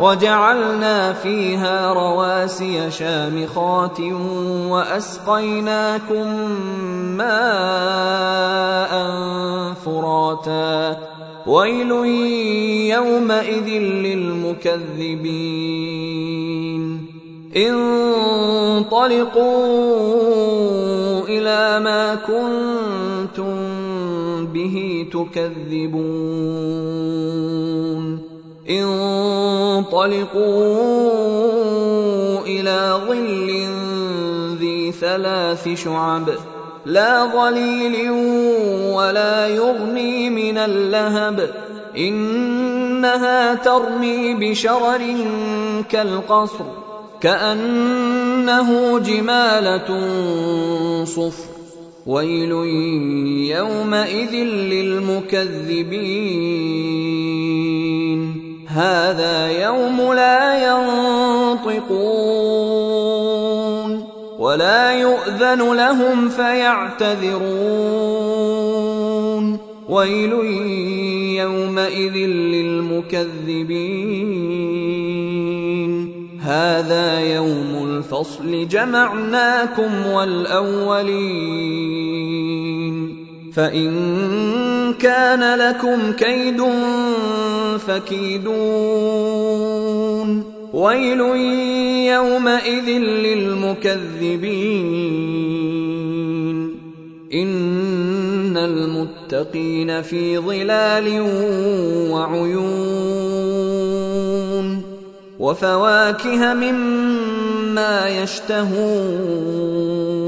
وجعلنا فيها رواسي شامخات وأسقيناكم ماء فراتا. ويل يومئذ للمكذبين. انطلقوا إلى ما كنتم به تكذبون. انطلقوا إلى ظل ذي ثلاث شعب. لا ظليل ولا يغني من اللهب. إنها ترمي بشرر كالقصر كأنه جمالة صفر. ويل يومئذ للمكذبين. هذا يوم لا ينطقون ولا يؤذن لهم فيعتذرون. ويل يومئذ للمكذبين. هذا يوم الفصل. جمعناكم والأولين. فإن كان لكم كيد فكيدون. ويل يومئذ للمكذبين. إن المتقين في ظلال وعيون. وفواكه مما يشتهون.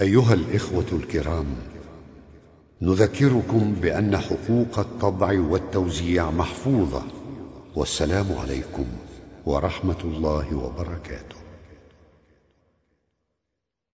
أيها الإخوة الكرام نذكركم بأن حقوق الطبع والتوزيع محفوظة والسلام عليكم ورحمة الله وبركاته.